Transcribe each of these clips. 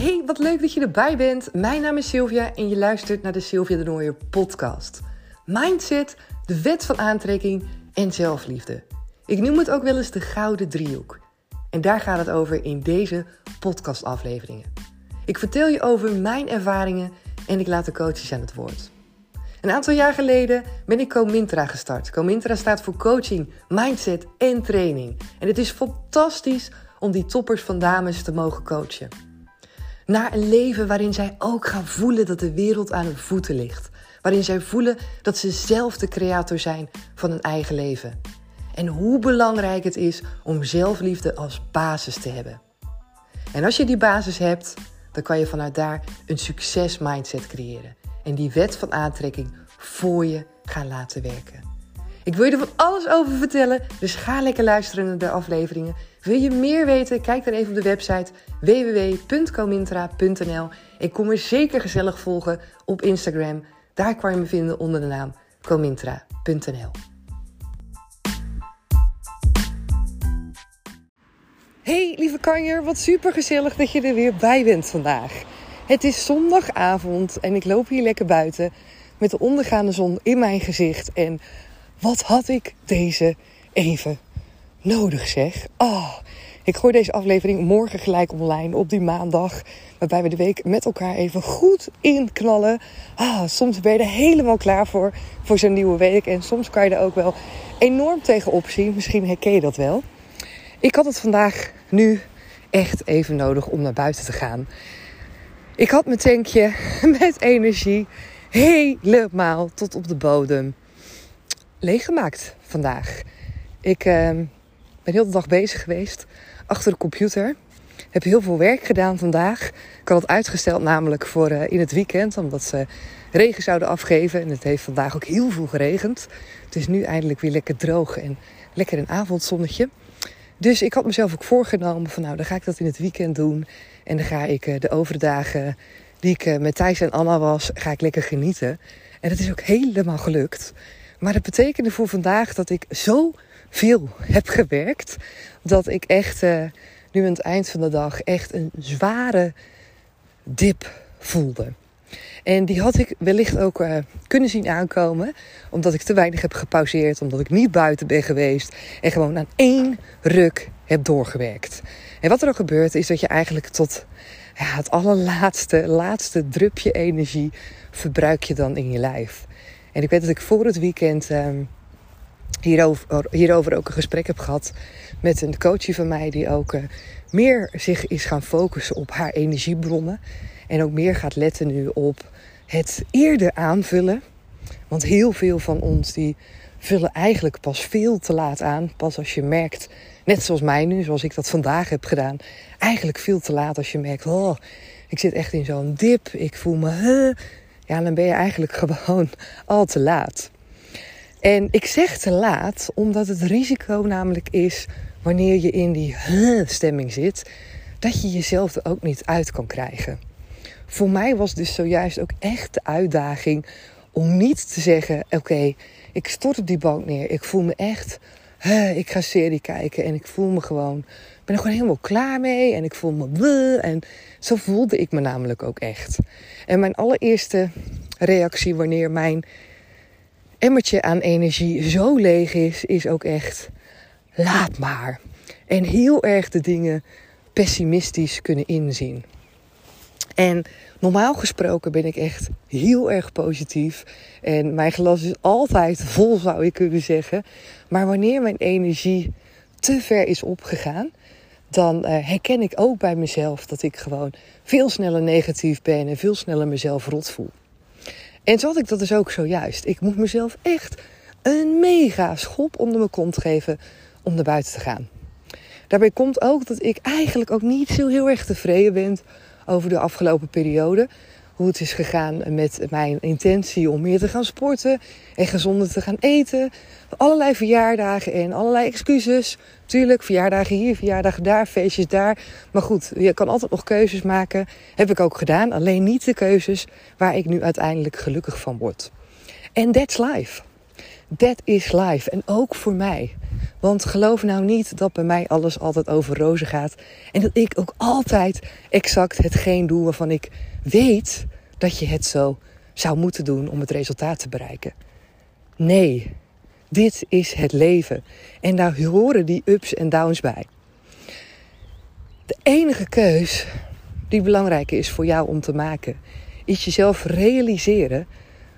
Hey, wat leuk dat je erbij bent. Mijn naam is Sylvia en je luistert naar de Sylvia de Nooier podcast. Mindset, de wet van aantrekking en zelfliefde. Ik noem het ook wel eens de gouden driehoek. En daar gaat het over in deze podcastafleveringen. Ik vertel je over mijn ervaringen en ik laat de coaches aan het woord. Een aantal jaar geleden ben ik Comintra gestart. Comintra staat voor coaching, mindset en training. En het is fantastisch om die toppers van dames te mogen coachen. Naar een leven waarin zij ook gaan voelen dat de wereld aan hun voeten ligt. Waarin zij voelen dat ze zelf de creator zijn van hun eigen leven. En hoe belangrijk het is om zelfliefde als basis te hebben. En als je die basis hebt, dan kan je vanuit daar een succes mindset creëren. En die wet van aantrekking voor je gaan laten werken. Ik wil je er van alles over vertellen, dus ga lekker luisteren naar de afleveringen. Wil je meer weten? Kijk dan even op de website www.comintra.nl. Ik kom me zeker gezellig volgen op Instagram. Daar kan je me vinden onder de naam comintra.nl. Hey lieve kanjer, wat super gezellig dat je er weer bij bent vandaag. Het is zondagavond en ik loop hier lekker buiten met de ondergaande zon in mijn gezicht. En wat had ik deze even nodig zeg. Oh, ik gooi deze aflevering morgen gelijk online op die maandag. Waarbij we de week met elkaar even goed inknallen. Ah, soms ben je er helemaal klaar voor, voor zo'n nieuwe week. En soms kan je er ook wel enorm tegenop zien. Misschien herken je dat wel. Ik had het vandaag nu echt even nodig om naar buiten te gaan. Ik had mijn tankje met energie helemaal tot op de bodem leeggemaakt vandaag. Ik uh, ben heel de dag bezig geweest achter de computer. Heb heel veel werk gedaan vandaag. Ik had het uitgesteld namelijk voor uh, in het weekend, omdat ze regen zouden afgeven. En het heeft vandaag ook heel veel geregend. Het is nu eindelijk weer lekker droog en lekker een avondzonnetje. Dus ik had mezelf ook voorgenomen van nou, dan ga ik dat in het weekend doen. En dan ga ik uh, de overdagen die ik uh, met Thijs en Anna was, ga ik lekker genieten. En dat is ook helemaal gelukt. Maar dat betekende voor vandaag dat ik zo veel heb gewerkt. Dat ik echt uh, nu aan het eind van de dag echt een zware dip voelde. En die had ik wellicht ook uh, kunnen zien aankomen. Omdat ik te weinig heb gepauzeerd. Omdat ik niet buiten ben geweest. En gewoon aan één ruk heb doorgewerkt. En wat er ook gebeurt is dat je eigenlijk tot ja, het allerlaatste, laatste drupje energie verbruik je dan in je lijf. En ik weet dat ik voor het weekend uh, hierover, hierover ook een gesprek heb gehad met een coachie van mij die ook uh, meer zich is gaan focussen op haar energiebronnen. En ook meer gaat letten nu op het eerder aanvullen. Want heel veel van ons die vullen eigenlijk pas veel te laat aan. Pas als je merkt, net zoals mij nu, zoals ik dat vandaag heb gedaan. Eigenlijk veel te laat als je merkt, oh, ik zit echt in zo'n dip. Ik voel me, huh, ja, dan ben je eigenlijk gewoon al te laat. En ik zeg te laat omdat het risico namelijk is wanneer je in die stemming zit, dat je jezelf er ook niet uit kan krijgen. Voor mij was dus zojuist ook echt de uitdaging om niet te zeggen: Oké, ik stort op die bank neer. Ik voel me echt, ik ga serie kijken en ik voel me gewoon, ben er gewoon helemaal klaar mee en ik voel me bleh. En zo voelde ik me namelijk ook echt. En mijn allereerste reactie wanneer mijn emmertje aan energie zo leeg is, is ook echt laat maar. En heel erg de dingen pessimistisch kunnen inzien. En normaal gesproken ben ik echt heel erg positief. En mijn glas is altijd vol, zou je kunnen zeggen. Maar wanneer mijn energie te ver is opgegaan, dan uh, herken ik ook bij mezelf dat ik gewoon veel sneller negatief ben en veel sneller mezelf rot voel. En zo had ik dat dus ook zojuist. Ik moet mezelf echt een mega schop onder mijn kont geven om naar buiten te gaan. Daarbij komt ook dat ik eigenlijk ook niet zo heel erg tevreden ben over de afgelopen periode hoe het is gegaan met mijn intentie om meer te gaan sporten en gezonder te gaan eten. Allerlei verjaardagen en allerlei excuses. Tuurlijk, verjaardagen hier, verjaardagen daar, feestjes daar. Maar goed, je kan altijd nog keuzes maken. Heb ik ook gedaan, alleen niet de keuzes waar ik nu uiteindelijk gelukkig van word. En that's life. That is life. En ook voor mij. Want geloof nou niet dat bij mij alles altijd over rozen gaat. En dat ik ook altijd exact hetgeen doe waarvan ik weet dat je het zo zou moeten doen om het resultaat te bereiken. Nee, dit is het leven. En daar horen die ups en downs bij. De enige keus die belangrijk is voor jou om te maken, is jezelf realiseren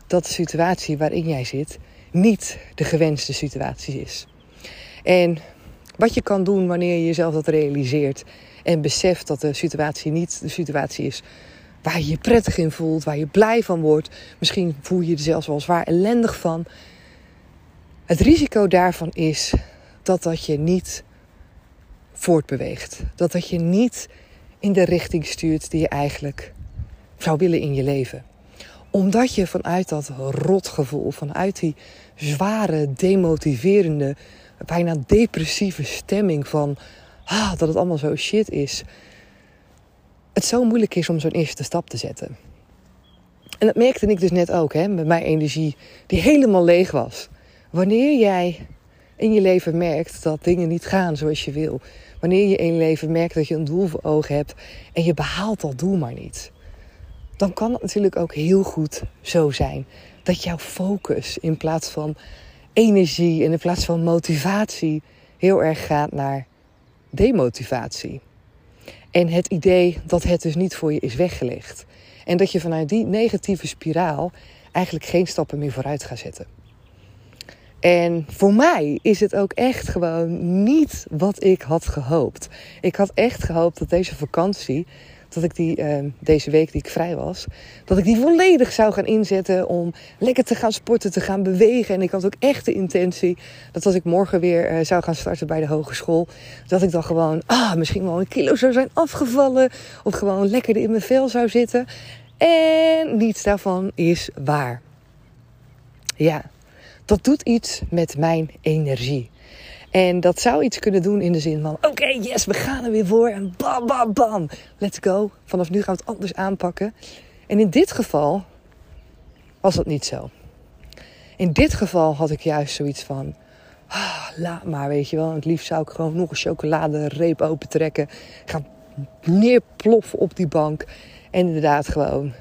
dat de situatie waarin jij zit niet de gewenste situatie is. En wat je kan doen wanneer je jezelf dat realiseert en beseft dat de situatie niet de situatie is waar je je prettig in voelt, waar je blij van wordt. Misschien voel je je er zelfs wel zwaar ellendig van. Het risico daarvan is dat dat je niet voortbeweegt. Dat dat je niet in de richting stuurt die je eigenlijk zou willen in je leven. Omdat je vanuit dat rotgevoel, vanuit die zware, demotiverende, bijna depressieve stemming van ah, dat het allemaal zo shit is, het zo moeilijk is om zo'n eerste stap te zetten. En dat merkte ik dus net ook, hè, met mijn energie die helemaal leeg was. Wanneer jij in je leven merkt dat dingen niet gaan zoals je wil, wanneer je in je leven merkt dat je een doel voor ogen hebt en je behaalt dat doel maar niet, dan kan het natuurlijk ook heel goed zo zijn dat jouw focus in plaats van energie en in plaats van motivatie heel erg gaat naar demotivatie. En het idee dat het dus niet voor je is weggelegd. En dat je vanuit die negatieve spiraal eigenlijk geen stappen meer vooruit gaat zetten. En voor mij is het ook echt gewoon niet wat ik had gehoopt. Ik had echt gehoopt dat deze vakantie dat ik die uh, deze week die ik vrij was, dat ik die volledig zou gaan inzetten om lekker te gaan sporten, te gaan bewegen. En ik had ook echt de intentie dat als ik morgen weer uh, zou gaan starten bij de hogeschool, dat ik dan gewoon, ah, misschien wel een kilo zou zijn afgevallen. Of gewoon lekker in mijn vel zou zitten. En niets daarvan is waar. Ja, dat doet iets met mijn energie. En dat zou iets kunnen doen in de zin van: oké, yes, we gaan er weer voor. En bam, bam, bam. Let's go. Vanaf nu gaan we het anders aanpakken. En in dit geval was dat niet zo. In dit geval had ik juist zoiets van: ah, laat maar, weet je wel. Het liefst zou ik gewoon nog een chocoladereep opentrekken. Gaan neerploffen op die bank. En inderdaad gewoon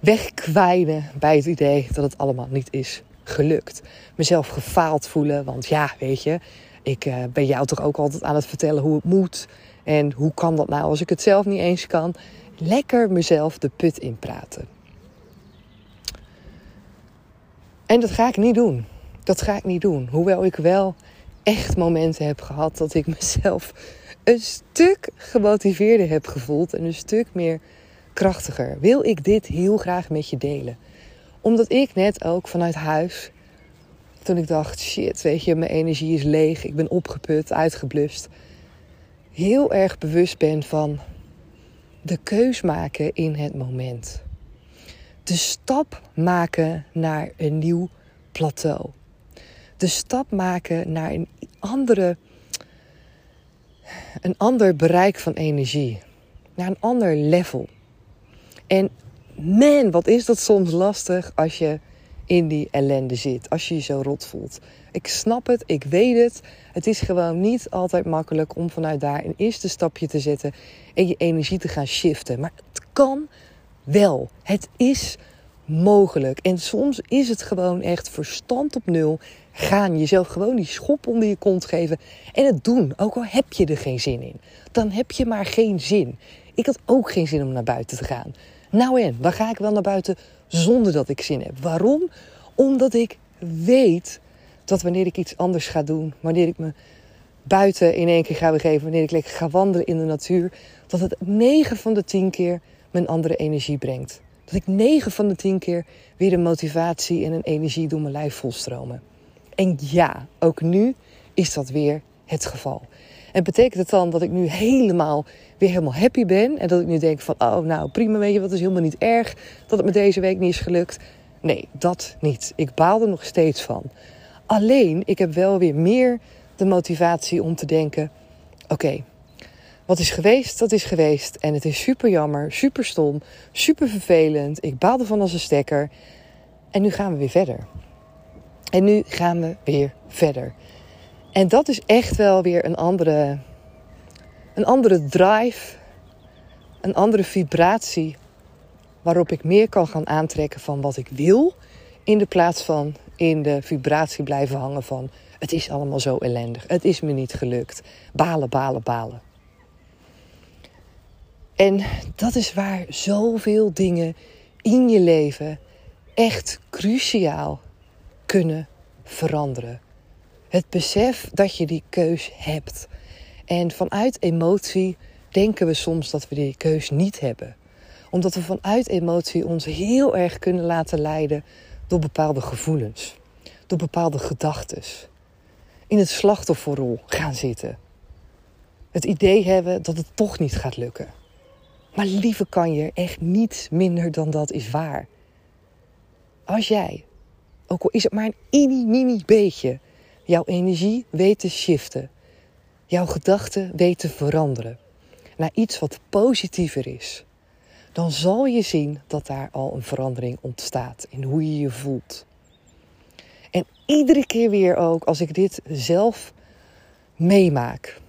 wegkwijnen bij het idee dat het allemaal niet is gelukt. Mezelf gefaald voelen, want ja, weet je, ik uh, ben jou toch ook altijd aan het vertellen hoe het moet. En hoe kan dat nou als ik het zelf niet eens kan? Lekker mezelf de put in praten. En dat ga ik niet doen. Dat ga ik niet doen. Hoewel ik wel echt momenten heb gehad dat ik mezelf een stuk gemotiveerder heb gevoeld en een stuk meer krachtiger. Wil ik dit heel graag met je delen? Omdat ik net ook vanuit huis, toen ik dacht, shit, weet je, mijn energie is leeg, ik ben opgeput, uitgeblust. Heel erg bewust ben van de keus maken in het moment. De stap maken naar een nieuw plateau. De stap maken naar een andere, een ander bereik van energie. Naar een ander level. En man, wat is dat soms lastig als je in die ellende zit. Als je je zo rot voelt. Ik snap het, ik weet het. Het is gewoon niet altijd makkelijk om vanuit daar een eerste stapje te zetten en je energie te gaan shiften. Maar het kan wel. Het is mogelijk. En soms is het gewoon echt verstand op nul. Gaan jezelf gewoon die schop onder je kont geven en het doen. Ook al heb je er geen zin in. Dan heb je maar geen zin. Ik had ook geen zin om naar buiten te gaan. Nou en, dan ga ik wel naar buiten zonder dat ik zin heb. Waarom? Omdat ik weet dat wanneer ik iets anders ga doen, wanneer ik me buiten in één keer ga begeven, wanneer ik lekker ga wandelen in de natuur, dat het 9 van de 10 keer mijn andere energie brengt. Dat ik 9 van de 10 keer weer een motivatie en een energie door mijn lijf volstromen. En ja, ook nu is dat weer het geval. En betekent het dan dat ik nu helemaal weer helemaal happy ben en dat ik nu denk van oh nou prima weet je wat is helemaal niet erg dat het me deze week niet is gelukt. Nee, dat niet. Ik baal er nog steeds van. Alleen ik heb wel weer meer de motivatie om te denken oké, wat is geweest, dat is geweest. En het is super jammer, super stom, super vervelend. Ik baal ervan als een stekker. En nu gaan we weer verder. En nu gaan we weer verder. En dat is echt wel weer een andere, een andere drive, een andere vibratie waarop ik meer kan gaan aantrekken van wat ik wil, in de plaats van in de vibratie blijven hangen van het is allemaal zo ellendig, het is me niet gelukt, balen, balen, balen. En dat is waar zoveel dingen in je leven echt cruciaal kunnen veranderen. Het besef dat je die keus hebt. En vanuit emotie denken we soms dat we die keus niet hebben. Omdat we vanuit emotie ons heel erg kunnen laten leiden door bepaalde gevoelens, door bepaalde gedachten. In het slachtofferrol gaan zitten. Het idee hebben dat het toch niet gaat lukken. Maar lieve kan je, echt niets minder dan dat is waar. Als jij, ook al is het maar een mini, mini beetje, jouw energie weet te shiften, jouw gedachten weet te veranderen naar iets wat positiever is, dan zal je zien dat daar al een verandering ontstaat in hoe je je voelt. En iedere keer weer ook, als ik dit zelf meemaak,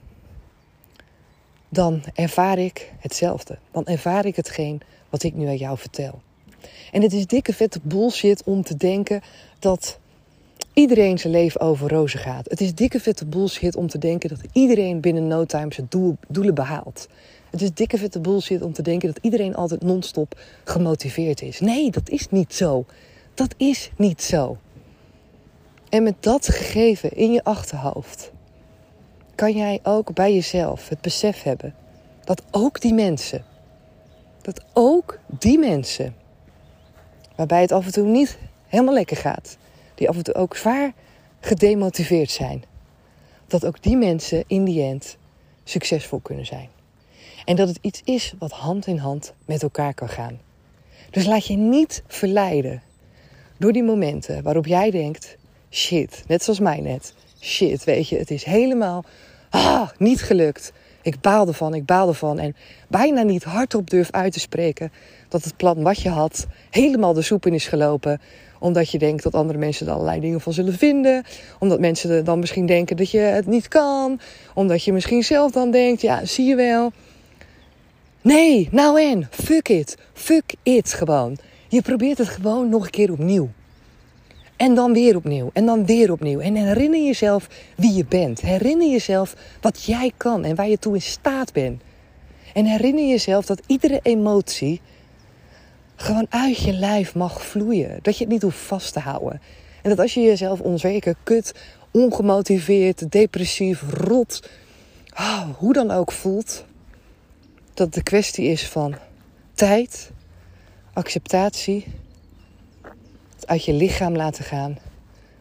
dan ervaar ik hetzelfde. Dan ervaar ik hetgeen wat ik nu aan jou vertel. En het is dikke vette bullshit om te denken dat iedereen zijn leven over rozen gaat. Het is dikke vette bullshit om te denken dat iedereen binnen no time zijn doel, doelen behaalt. Het is dikke vette bullshit om te denken dat iedereen altijd non-stop gemotiveerd is. Nee, dat is niet zo. Dat is niet zo. En met dat gegeven in je achterhoofd kan jij ook bij jezelf het besef hebben dat ook die mensen, dat ook die mensen, waarbij het af en toe niet helemaal lekker gaat, die af en toe ook zwaar gedemotiveerd zijn, dat ook die mensen in die end succesvol kunnen zijn. En dat het iets is wat hand in hand met elkaar kan gaan. Dus laat je niet verleiden door die momenten waarop jij denkt: shit, net zoals mij net. Shit, weet je, het is helemaal ah, niet gelukt. Ik baal ervan, ik baal ervan. En bijna niet hardop durf uit te spreken dat het plan wat je had helemaal de soep in is gelopen. Omdat je denkt dat andere mensen er allerlei dingen van zullen vinden. Omdat mensen dan misschien denken dat je het niet kan. Omdat je misschien zelf dan denkt, ja, zie je wel. Nee, nou en, fuck it. Fuck it gewoon. Je probeert het gewoon nog een keer opnieuw. En dan weer opnieuw. En dan weer opnieuw. En herinner jezelf wie je bent. Herinner jezelf wat jij kan en waar je toe in staat bent. En herinner jezelf dat iedere emotie gewoon uit je lijf mag vloeien. Dat je het niet hoeft vast te houden. En dat als je jezelf onzeker, kut, ongemotiveerd, depressief, rot, oh, hoe dan ook voelt, dat het de kwestie is van tijd, acceptatie uit je lichaam laten gaan,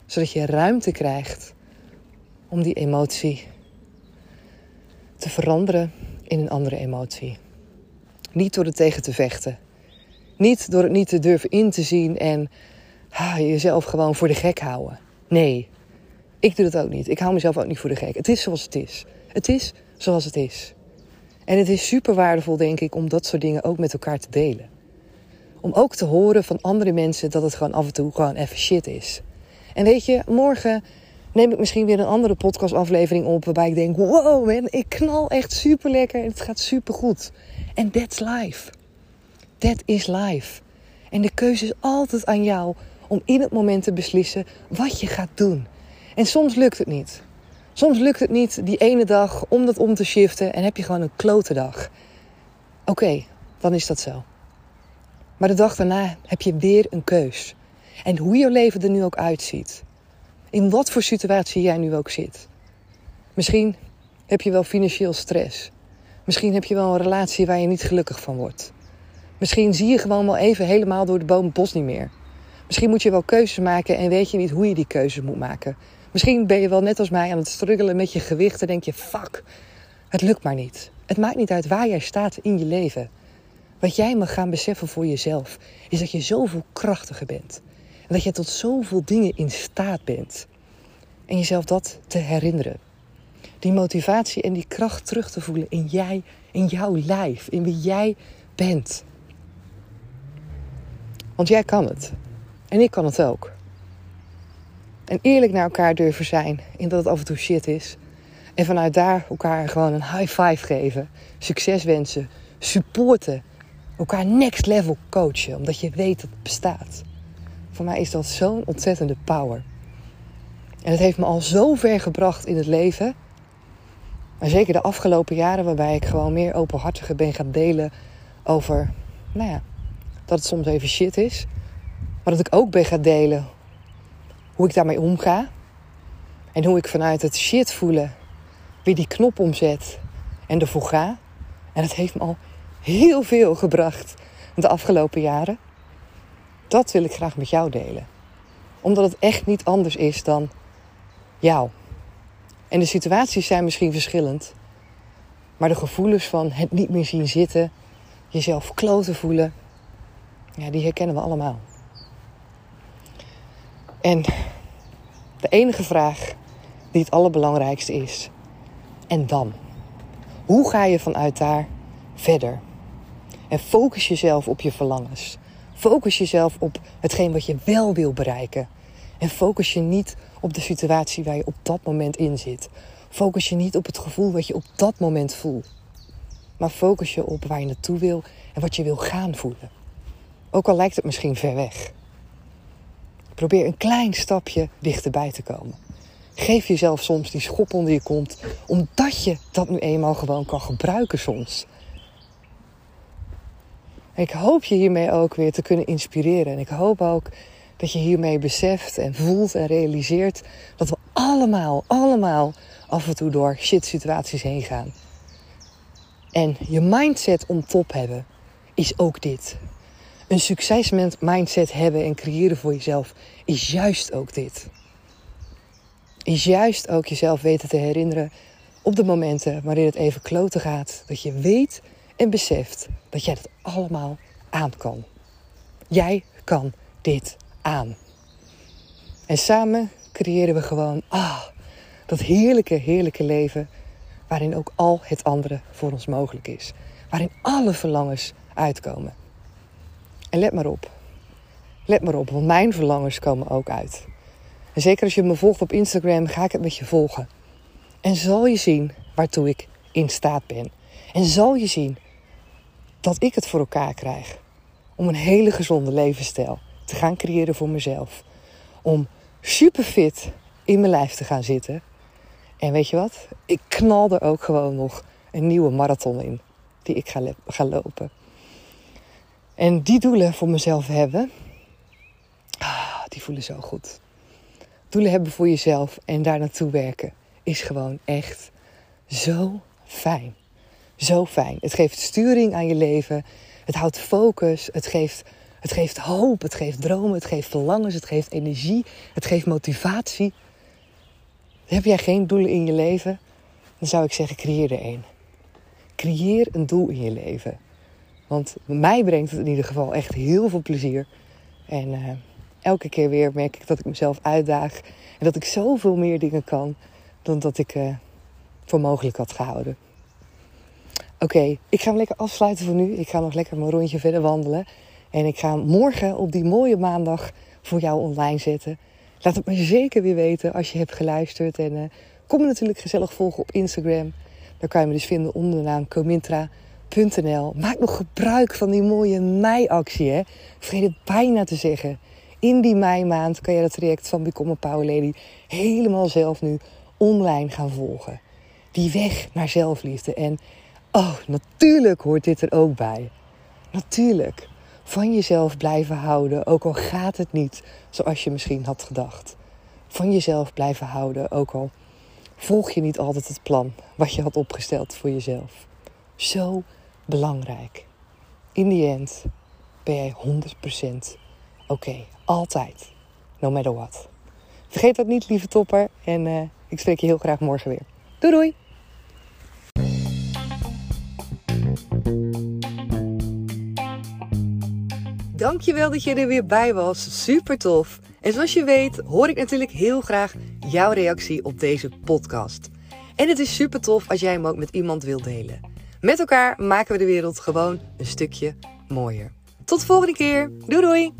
zodat je ruimte krijgt om die emotie te veranderen in een andere emotie. Niet door het tegen te vechten. Niet door het niet te durven in te zien en jezelf gewoon voor de gek houden. Nee, ik doe dat ook niet. Ik hou mezelf ook niet voor de gek. Het is zoals het is. Het is zoals het is. En het is super waardevol, denk ik, om dat soort dingen ook met elkaar te delen. Om ook te horen van andere mensen dat het gewoon af en toe gewoon even shit is. En weet je, morgen neem ik misschien weer een andere podcastaflevering op waarbij ik denk: wow, man, ik knal echt super lekker en het gaat super goed. En that's life. That is life. En de keuze is altijd aan jou om in het moment te beslissen wat je gaat doen. En soms lukt het niet. Soms lukt het niet die ene dag om dat om te shiften en heb je gewoon een klote dag. Oké, dan is dat zo. Maar de dag daarna heb je weer een keus. En hoe je leven er nu ook uitziet. In wat voor situatie jij nu ook zit. Misschien heb je wel financieel stress. Misschien heb je wel een relatie waar je niet gelukkig van wordt. Misschien zie je gewoon wel even helemaal door de boom het bos niet meer. Misschien moet je wel keuzes maken en weet je niet hoe je die keuzes moet maken. Misschien ben je wel net als mij aan het struggelen met je gewicht en denk je: fuck, het lukt maar niet. Het maakt niet uit waar jij staat in je leven. Wat jij mag gaan beseffen voor jezelf, is dat je zoveel krachtiger bent. En dat je tot zoveel dingen in staat bent. En jezelf dat te herinneren. Die motivatie en die kracht terug te voelen in jij, in jouw lijf, in wie jij bent. Want jij kan het. En ik kan het ook. En eerlijk naar elkaar durven zijn in dat het af en toe shit is. En vanuit daar elkaar gewoon een high five geven. Succes wensen. Supporten. Elkaar next level coachen. Omdat je weet dat het bestaat. Voor mij is dat zo'n ontzettende power. En het heeft me al zo ver gebracht in het leven. Maar zeker de afgelopen jaren waarbij ik gewoon meer openhartiger ben gaan delen over, nou ja, dat het soms even shit is. Maar dat ik ook ben gaan delen hoe ik daarmee omga. En hoe ik vanuit het shit voelen weer die knop omzet en ervoor ga. En dat heeft me al heel veel gebracht de afgelopen jaren. Dat wil ik graag met jou delen. Omdat het echt niet anders is dan jou. En de situaties zijn misschien verschillend. Maar de gevoelens van het niet meer zien zitten, jezelf kloten voelen, ja, die herkennen we allemaal. En de enige vraag die het allerbelangrijkste is, en dan? Hoe ga je vanuit daar verder? En focus jezelf op je verlangens. Focus jezelf op hetgeen wat je wel wil bereiken. En focus je niet op de situatie waar je op dat moment in zit. Focus je niet op het gevoel wat je op dat moment voelt. Maar focus je op waar je naartoe wil en wat je wil gaan voelen. Ook al lijkt het misschien ver weg. Probeer een klein stapje dichterbij te komen. Geef jezelf soms die schop onder je kont, omdat je dat nu eenmaal gewoon kan gebruiken soms. Ik hoop je hiermee ook weer te kunnen inspireren. En ik hoop ook dat je hiermee beseft en voelt en realiseert dat we allemaal, allemaal af en toe door shit situaties heen gaan. En je mindset om top hebben is ook dit. Een succesmindset mindset hebben en creëren voor jezelf is juist ook dit. Is juist ook jezelf weten te herinneren op de momenten waarin het even kloten gaat. Dat je weet en beseft dat jij het allemaal aan kan. Jij kan dit aan. En samen creëren we gewoon ah, dat heerlijke, heerlijke leven waarin ook al het andere voor ons mogelijk is. Waarin alle verlangens uitkomen. En let maar op. Let maar op, want mijn verlangens komen ook uit. En zeker als je me volgt op Instagram, ga ik het met je volgen. En zal je zien waartoe ik in staat ben. En zal je zien dat ik het voor elkaar krijg om een hele gezonde levensstijl te gaan creëren voor mezelf. Om super fit in mijn lijf te gaan zitten. En weet je wat? Ik knal er ook gewoon nog een nieuwe marathon in. Die ik ga, ga lopen. En die doelen voor mezelf hebben. Ah, die voelen zo goed. Doelen hebben voor jezelf en daar naartoe werken. Is gewoon echt zo fijn. Zo fijn. Het geeft sturing aan je leven. Het houdt focus. Het geeft het geeft hoop, het geeft dromen, het geeft verlangens, het geeft energie, het geeft motivatie. Heb jij geen doelen in je leven? Dan zou ik zeggen, creëer er een. Creëer een doel in je leven. Want mij brengt het in ieder geval echt heel veel plezier. En uh, elke keer weer merk ik dat ik mezelf uitdaag. En dat ik zoveel meer dingen kan dan dat ik uh, voor mogelijk had gehouden. Oké, ik ga hem lekker afsluiten voor nu. Ik ga nog lekker mijn rondje verder wandelen. En ik ga morgen op die mooie maandag voor jou online zetten. Laat het me zeker weer weten als je hebt geluisterd. En uh, kom me natuurlijk gezellig volgen op Instagram. Daar kan je me dus vinden onder de naam Maak nog gebruik van die mooie meiactie. Hè? Vergeet het bijna te zeggen. In die meimaand kan je dat traject van Become a Power Lady helemaal zelf nu online gaan volgen. Die weg naar zelfliefde. En oh, natuurlijk hoort dit er ook bij. Natuurlijk van jezelf blijven houden, ook al gaat het niet zoals je misschien had gedacht. Van jezelf blijven houden, ook al volg je niet altijd het plan wat je had opgesteld voor jezelf. Zo belangrijk. In die end ben jij 100% oké. Altijd. No matter what. Vergeet dat niet, lieve topper. En uh, ik spreek je heel graag morgen weer. Doei doei! Dankjewel dat je er weer bij was. Super tof. En zoals je weet hoor ik natuurlijk heel graag jouw reactie op deze podcast. En het is super tof als jij hem ook met iemand wilt delen. Met elkaar maken we de wereld gewoon een stukje mooier. Tot de volgende keer. Doei doei!